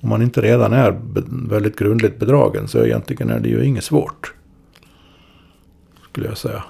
Om man inte redan är väldigt grundligt bedragen så egentligen är det ju inget svårt. Skulle jag säga.